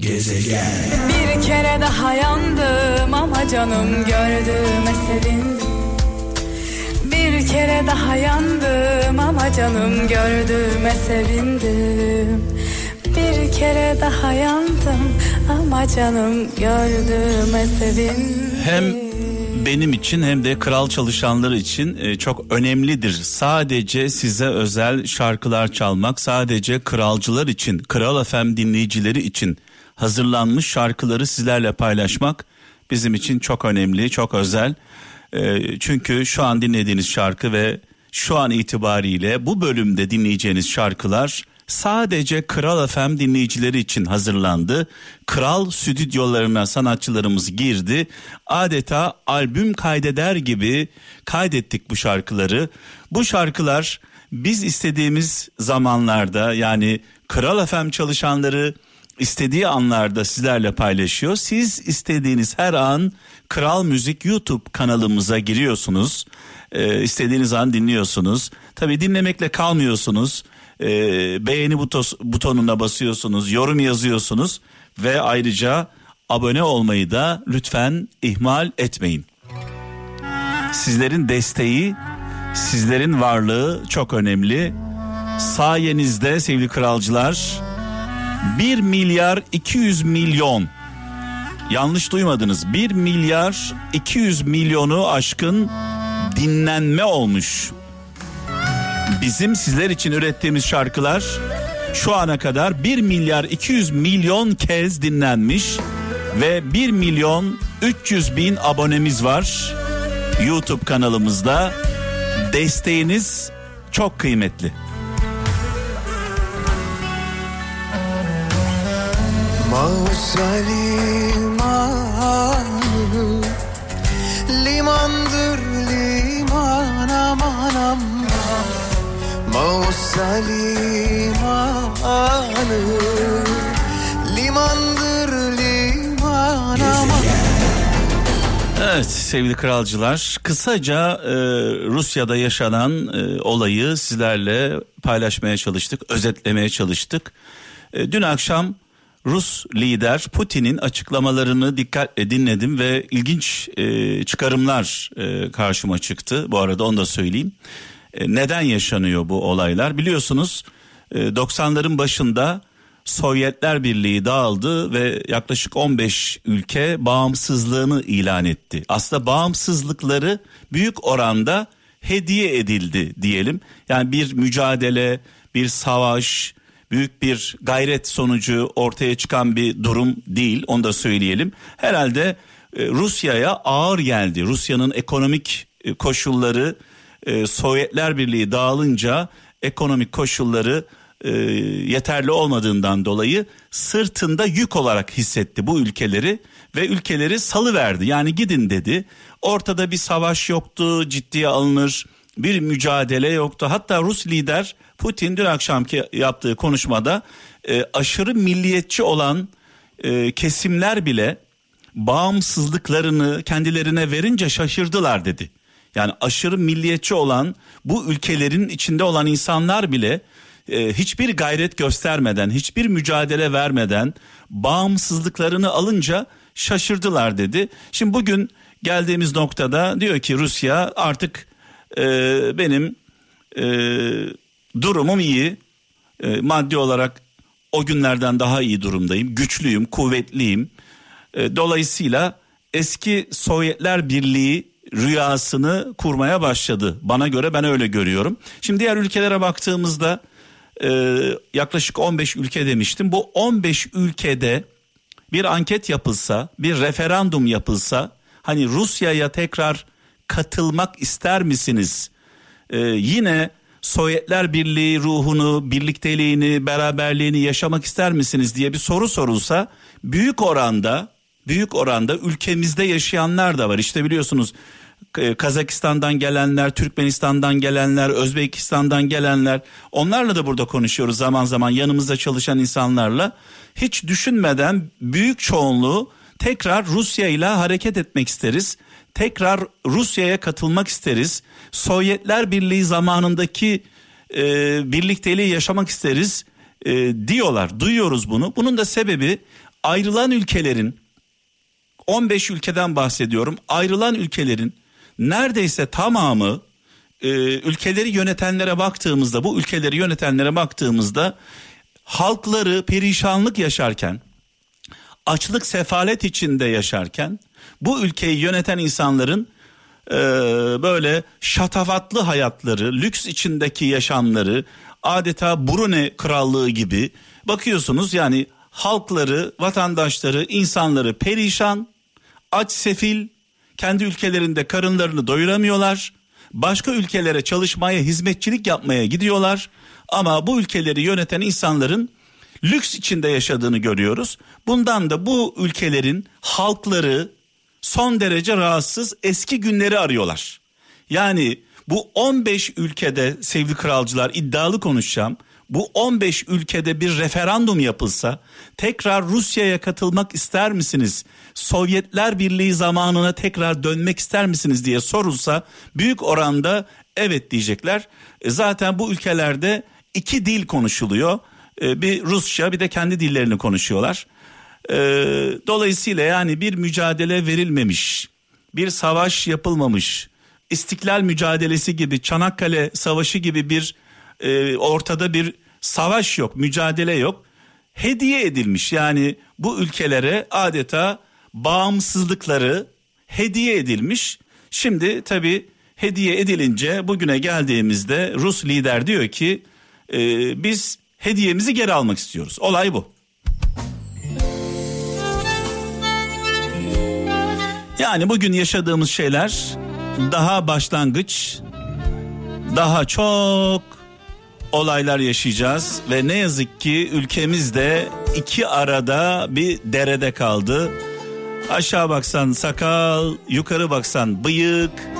Gezegen. Bir kere daha yandım ama canım gördüğüme sevindim. Bir kere daha yandım ama canım gördüğüme sevindim. Bir kere daha yandım ama canım gördüğüme sevindim. Hem benim için hem de kral çalışanları için e, çok önemlidir. Sadece size özel şarkılar çalmak, sadece kralcılar için, Kral FM dinleyicileri için hazırlanmış şarkıları sizlerle paylaşmak bizim için çok önemli, çok özel. E, çünkü şu an dinlediğiniz şarkı ve şu an itibariyle bu bölümde dinleyeceğiniz şarkılar sadece Kral FM dinleyicileri için hazırlandı. Kral stüdyolarına sanatçılarımız girdi. Adeta albüm kaydeder gibi kaydettik bu şarkıları. Bu şarkılar biz istediğimiz zamanlarda yani Kral FM çalışanları istediği anlarda sizlerle paylaşıyor. Siz istediğiniz her an Kral Müzik YouTube kanalımıza giriyorsunuz. Ee, istediğiniz an dinliyorsunuz. Tabi dinlemekle kalmıyorsunuz. Ee, beğeni butos, butonuna basıyorsunuz, yorum yazıyorsunuz ve ayrıca abone olmayı da lütfen ihmal etmeyin. Sizlerin desteği, sizlerin varlığı çok önemli. Sayenizde sevgili kralcılar 1 milyar 200 milyon yanlış duymadınız 1 milyar 200 milyonu aşkın dinlenme olmuş. Bizim sizler için ürettiğimiz şarkılar şu ana kadar 1 milyar 200 milyon kez dinlenmiş ve 1 milyon 300 bin abonemiz var YouTube kanalımızda. Desteğiniz çok kıymetli. Mausa limanı Limandır liman aman aman Mausa limanı Limandır liman aman Evet sevgili kralcılar kısaca e, Rusya'da yaşanan e, olayı sizlerle paylaşmaya çalıştık, özetlemeye çalıştık. E, dün akşam Rus lider Putin'in açıklamalarını dikkatle dinledim ve ilginç e, çıkarımlar e, karşıma çıktı. Bu arada onu da söyleyeyim. E, neden yaşanıyor bu olaylar? Biliyorsunuz e, 90'ların başında Sovyetler Birliği dağıldı ve yaklaşık 15 ülke bağımsızlığını ilan etti. Aslında bağımsızlıkları büyük oranda hediye edildi diyelim. Yani bir mücadele, bir savaş, büyük bir gayret sonucu ortaya çıkan bir durum değil onu da söyleyelim. Herhalde e, Rusya'ya ağır geldi. Rusya'nın ekonomik e, koşulları e, Sovyetler Birliği dağılınca ekonomik koşulları yeterli olmadığından dolayı sırtında yük olarak hissetti bu ülkeleri ve ülkeleri salıverdi. Yani gidin dedi. Ortada bir savaş yoktu, ciddiye alınır bir mücadele yoktu. Hatta Rus lider Putin dün akşamki yaptığı konuşmada e, aşırı milliyetçi olan e, kesimler bile bağımsızlıklarını kendilerine verince şaşırdılar dedi. Yani aşırı milliyetçi olan bu ülkelerin içinde olan insanlar bile e, hiçbir gayret göstermeden, hiçbir mücadele vermeden bağımsızlıklarını alınca şaşırdılar dedi. Şimdi bugün geldiğimiz noktada diyor ki Rusya artık e, benim e, durumum iyi, e, maddi olarak o günlerden daha iyi durumdayım, güçlüyüm, kuvvetliyim. E, dolayısıyla eski Sovyetler Birliği rüyasını kurmaya başladı. Bana göre ben öyle görüyorum. Şimdi diğer ülkelere baktığımızda e, yaklaşık 15 ülke demiştim. Bu 15 ülkede bir anket yapılsa, bir referandum yapılsa, hani Rusya'ya tekrar katılmak ister misiniz? Ee, yine Sovyetler Birliği ruhunu, birlikteliğini, beraberliğini yaşamak ister misiniz diye bir soru sorulsa büyük oranda büyük oranda ülkemizde yaşayanlar da var. İşte biliyorsunuz Kazakistan'dan gelenler, Türkmenistan'dan gelenler, Özbekistan'dan gelenler onlarla da burada konuşuyoruz zaman zaman yanımızda çalışan insanlarla. Hiç düşünmeden büyük çoğunluğu tekrar Rusya ile hareket etmek isteriz. Tekrar Rusya'ya katılmak isteriz. Sovyetler Birliği zamanındaki e, birlikteliği yaşamak isteriz e, diyorlar. Duyuyoruz bunu. Bunun da sebebi Ayrılan ülkelerin 15 ülkeden bahsediyorum. Ayrılan ülkelerin neredeyse tamamı e, ülkeleri yönetenlere baktığımızda bu ülkeleri yönetenlere baktığımızda halkları perişanlık yaşarken açlık sefalet içinde yaşarken bu ülkeyi yöneten insanların e, böyle şatafatlı hayatları, lüks içindeki yaşamları adeta Brunei krallığı gibi bakıyorsunuz yani halkları, vatandaşları, insanları perişan, aç sefil, kendi ülkelerinde karınlarını doyuramıyorlar. Başka ülkelere çalışmaya, hizmetçilik yapmaya gidiyorlar. Ama bu ülkeleri yöneten insanların lüks içinde yaşadığını görüyoruz. Bundan da bu ülkelerin halkları son derece rahatsız eski günleri arıyorlar. Yani bu 15 ülkede sevgili kralcılar iddialı konuşacağım. Bu 15 ülkede bir referandum yapılsa tekrar Rusya'ya katılmak ister misiniz? Sovyetler Birliği zamanına tekrar dönmek ister misiniz diye sorulsa büyük oranda evet diyecekler. E zaten bu ülkelerde iki dil konuşuluyor. E, bir Rusça bir de kendi dillerini konuşuyorlar. E, dolayısıyla yani bir mücadele verilmemiş, bir savaş yapılmamış, İstiklal mücadelesi gibi, Çanakkale Savaşı gibi bir e, ortada bir savaş yok, mücadele yok. Hediye edilmiş yani bu ülkelere adeta bağımsızlıkları hediye edilmiş. Şimdi tabi hediye edilince bugüne geldiğimizde Rus lider diyor ki e, biz hediyemizi geri almak istiyoruz. Olay bu. Yani bugün yaşadığımız şeyler daha başlangıç, daha çok olaylar yaşayacağız ve ne yazık ki ülkemizde iki arada bir derede kaldı. Aşağı baksan sakal, yukarı baksan bıyık.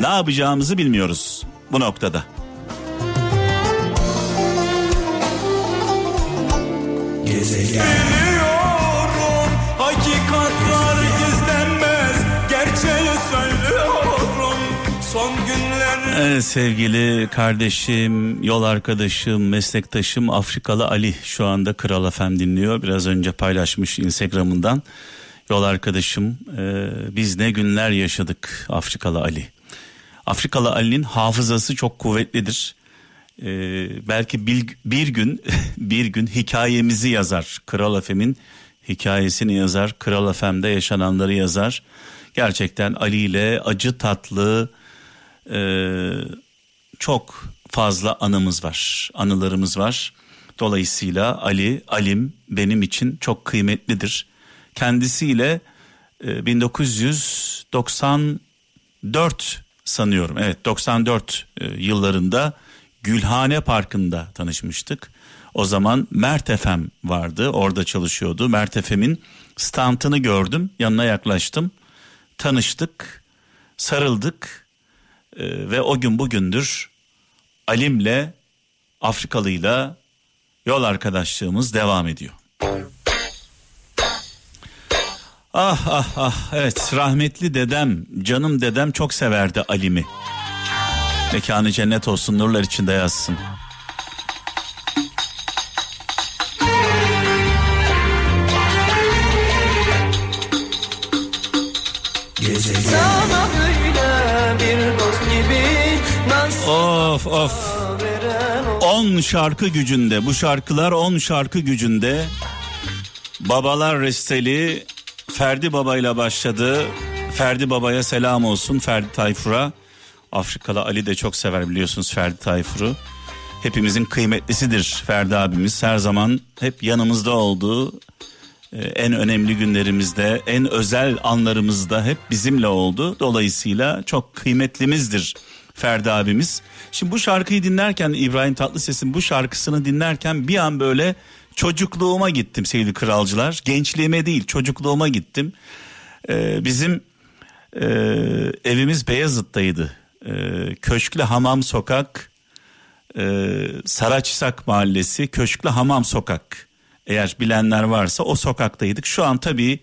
Ne yapacağımızı bilmiyoruz bu noktada. Biliyorum Sevgili kardeşim, yol arkadaşım, meslektaşım Afrikalı Ali şu anda Kral FM dinliyor. Biraz önce paylaşmış Instagram'ından. Yol arkadaşım e, biz ne günler yaşadık Afrikalı Ali. Afrikalı Ali'nin hafızası çok kuvvetlidir. E, belki bir, bir gün bir gün hikayemizi yazar. Kral FM'in hikayesini yazar. Kral FM'de yaşananları yazar. Gerçekten Ali ile acı tatlı e, çok fazla anımız var, anılarımız var. Dolayısıyla Ali, Alim benim için çok kıymetlidir. Kendisiyle e, 1994 sanıyorum, evet 94 e, yıllarında Gülhane Parkı'nda tanışmıştık. O zaman Mert FM vardı, orada çalışıyordu. Mert FM'in stantını gördüm, yanına yaklaştım, tanıştık, sarıldık ee, ve o gün bugündür Alim'le Afrikalıyla yol arkadaşlığımız devam ediyor. Ah ah ah evet rahmetli dedem canım dedem çok severdi Alim'i. Mekanı cennet olsun nurlar içinde yazsın. Sana öyle bir dost gibi nasıl Of of. veren 10 şarkı gücünde bu şarkılar 10 şarkı gücünde Babalar Resteli Ferdi Baba ile başladı. Ferdi Baba'ya selam olsun Ferdi Tayfur'a. Afrikalı Ali de çok sever biliyorsunuz Ferdi Tayfur'u. Hepimizin kıymetlisidir Ferdi abimiz. Her zaman hep yanımızda oldu. Ee, en önemli günlerimizde, en özel anlarımızda hep bizimle oldu. Dolayısıyla çok kıymetlimizdir Ferdi abimiz. Şimdi bu şarkıyı dinlerken İbrahim Tatlıses'in bu şarkısını dinlerken bir an böyle çocukluğuma gittim sevgili kralcılar. Gençliğime değil çocukluğuma gittim. Ee, bizim e, evimiz Beyazıt'taydı. Ee, Köşklü Hamam Sokak, e, Saraçsak Mahallesi, Köşklü Hamam Sokak. Eğer bilenler varsa o sokaktaydık. Şu an tabii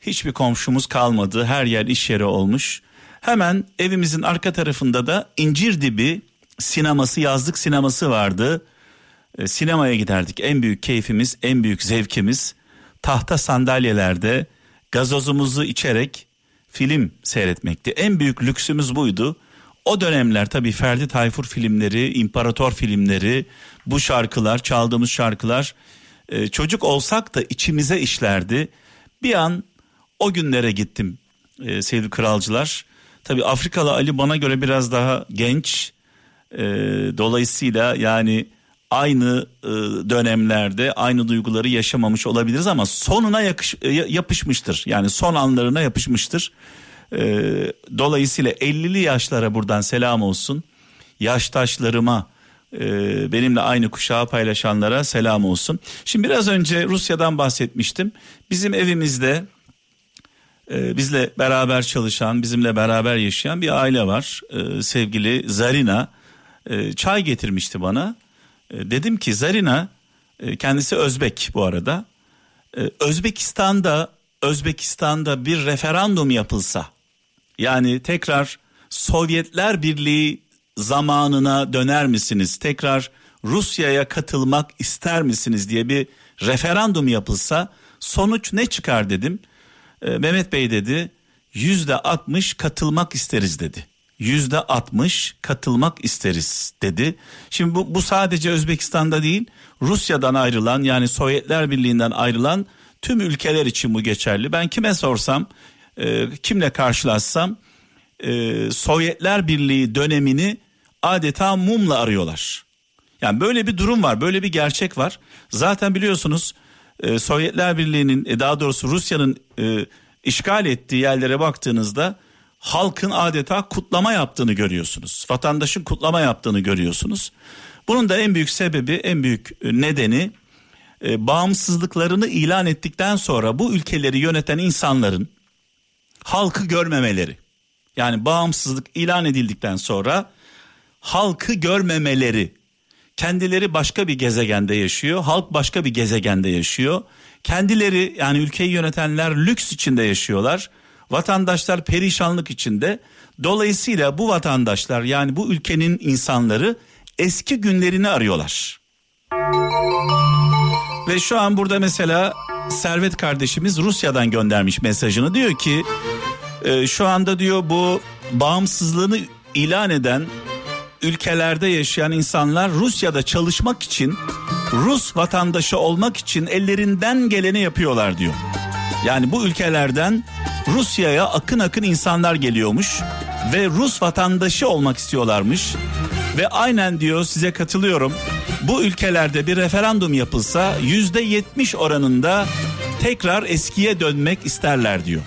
hiçbir komşumuz kalmadı. Her yer iş yeri olmuş. Hemen evimizin arka tarafında da İncir Dibi sineması, yazlık sineması vardı. E, sinemaya giderdik. En büyük keyfimiz, en büyük zevkimiz tahta sandalyelerde gazozumuzu içerek film seyretmekti. En büyük lüksümüz buydu. O dönemler tabii Ferdi Tayfur filmleri, İmparator filmleri, bu şarkılar, çaldığımız şarkılar e, çocuk olsak da içimize işlerdi. Bir an o günlere gittim e, sevgili kralcılar. Tabii Afrikalı Ali bana göre biraz daha genç. E, dolayısıyla yani aynı e, dönemlerde aynı duyguları yaşamamış olabiliriz ama sonuna yakış, e, yapışmıştır. Yani son anlarına yapışmıştır. E, dolayısıyla 50'li yaşlara buradan selam olsun. Yaştaşlarıma benimle aynı kuşağı paylaşanlara selam olsun. Şimdi biraz önce Rusya'dan bahsetmiştim. Bizim evimizde e, bizle beraber çalışan, bizimle beraber yaşayan bir aile var. E, sevgili Zarina e, çay getirmişti bana. E, dedim ki Zarina kendisi Özbek bu arada. Özbekistan'da Özbekistan'da bir referandum yapılsa yani tekrar Sovyetler Birliği zamanına döner misiniz? Tekrar Rusya'ya katılmak ister misiniz diye bir referandum yapılsa sonuç ne çıkar dedim. E, Mehmet Bey dedi yüzde altmış katılmak isteriz dedi. Yüzde altmış katılmak isteriz dedi. Şimdi bu, bu sadece Özbekistan'da değil Rusya'dan ayrılan yani Sovyetler Birliği'nden ayrılan tüm ülkeler için bu geçerli. Ben kime sorsam e, kimle karşılaşsam e, Sovyetler Birliği dönemini adeta mumla arıyorlar. Yani böyle bir durum var, böyle bir gerçek var. Zaten biliyorsunuz e, Sovyetler Birliği'nin e, daha doğrusu Rusya'nın e, işgal ettiği yerlere baktığınızda halkın adeta kutlama yaptığını görüyorsunuz. Vatandaşın kutlama yaptığını görüyorsunuz. Bunun da en büyük sebebi, en büyük nedeni bağımsızlıklarını ilan ettikten sonra bu ülkeleri yöneten insanların halkı görmemeleri. Yani bağımsızlık ilan edildikten sonra halkı görmemeleri. Kendileri başka bir gezegende yaşıyor, halk başka bir gezegende yaşıyor. Kendileri yani ülkeyi yönetenler lüks içinde yaşıyorlar. Vatandaşlar perişanlık içinde. Dolayısıyla bu vatandaşlar yani bu ülkenin insanları eski günlerini arıyorlar. Ve şu an burada mesela Servet kardeşimiz Rusya'dan göndermiş mesajını diyor ki e, şu anda diyor bu bağımsızlığını ilan eden ülkelerde yaşayan insanlar Rusya'da çalışmak için Rus vatandaşı olmak için ellerinden geleni yapıyorlar diyor. Yani bu ülkelerden Rusya'ya akın akın insanlar geliyormuş ve Rus vatandaşı olmak istiyorlarmış. Ve aynen diyor size katılıyorum. Bu ülkelerde bir referandum yapılsa yüzde yetmiş oranında tekrar eskiye dönmek isterler diyor.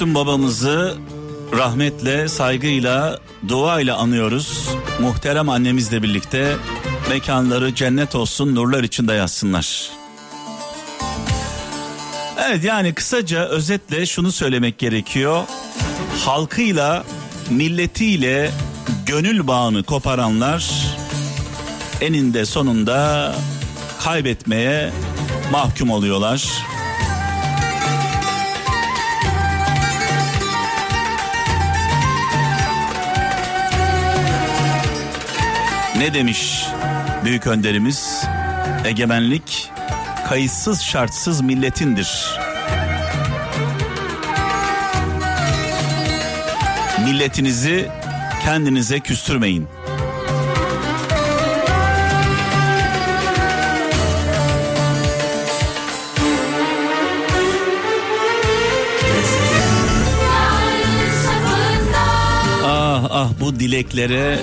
Müslüm babamızı rahmetle, saygıyla, duayla anıyoruz. Muhterem annemizle birlikte mekanları cennet olsun, nurlar içinde yatsınlar. Evet yani kısaca özetle şunu söylemek gerekiyor. Halkıyla, milletiyle gönül bağını koparanlar eninde sonunda kaybetmeye mahkum oluyorlar. Ne demiş büyük önderimiz? Egemenlik kayıtsız şartsız milletindir. Milletinizi kendinize küstürmeyin. Ah ah bu dileklere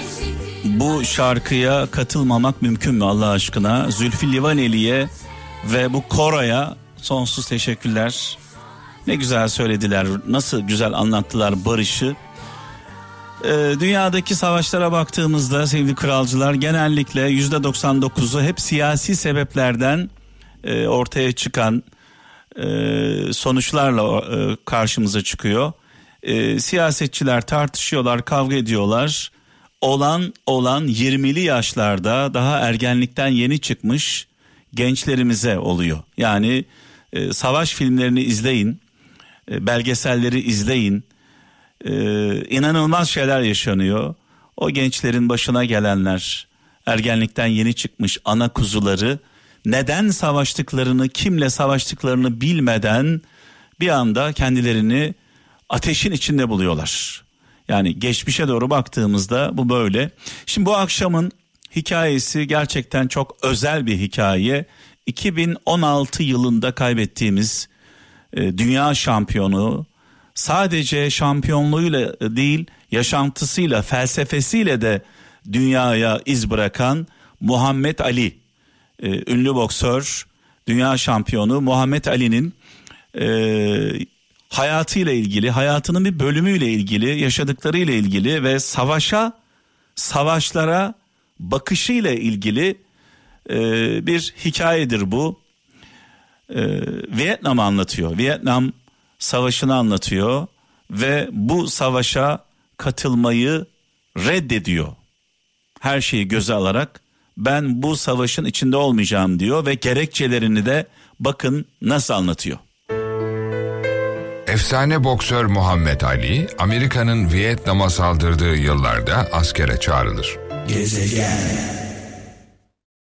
bu şarkıya katılmamak mümkün mü Allah aşkına? Zülfü Livaneli'ye ve bu Koray'a sonsuz teşekkürler. Ne güzel söylediler, nasıl güzel anlattılar barışı. Ee, dünyadaki savaşlara baktığımızda sevgili kralcılar genellikle yüzde 99'u hep siyasi sebeplerden e, ortaya çıkan e, sonuçlarla e, karşımıza çıkıyor. E, siyasetçiler tartışıyorlar, kavga ediyorlar. Olan olan 20'li yaşlarda daha ergenlikten yeni çıkmış gençlerimize oluyor. Yani e, savaş filmlerini izleyin, e, belgeselleri izleyin. E, inanılmaz şeyler yaşanıyor. O gençlerin başına gelenler, ergenlikten yeni çıkmış ana kuzuları neden savaştıklarını, kimle savaştıklarını bilmeden bir anda kendilerini ateşin içinde buluyorlar. Yani geçmişe doğru baktığımızda bu böyle. Şimdi bu akşamın hikayesi gerçekten çok özel bir hikaye. 2016 yılında kaybettiğimiz e, dünya şampiyonu sadece şampiyonluğuyla değil yaşantısıyla felsefesiyle de dünyaya iz bırakan Muhammed Ali e, ünlü boksör dünya şampiyonu Muhammed Ali'nin e, hayatıyla ilgili hayatının bir bölümüyle ilgili yaşadıklarıyla ilgili ve savaşa savaşlara bakışıyla ilgili e, bir hikayedir bu. E, Vietnam'ı anlatıyor. Vietnam savaşını anlatıyor ve bu savaşa katılmayı reddediyor. Her şeyi göze alarak ben bu savaşın içinde olmayacağım diyor ve gerekçelerini de bakın nasıl anlatıyor. Efsane boksör Muhammed Ali, Amerika'nın Vietnam'a saldırdığı yıllarda askere çağrılır. Gezegen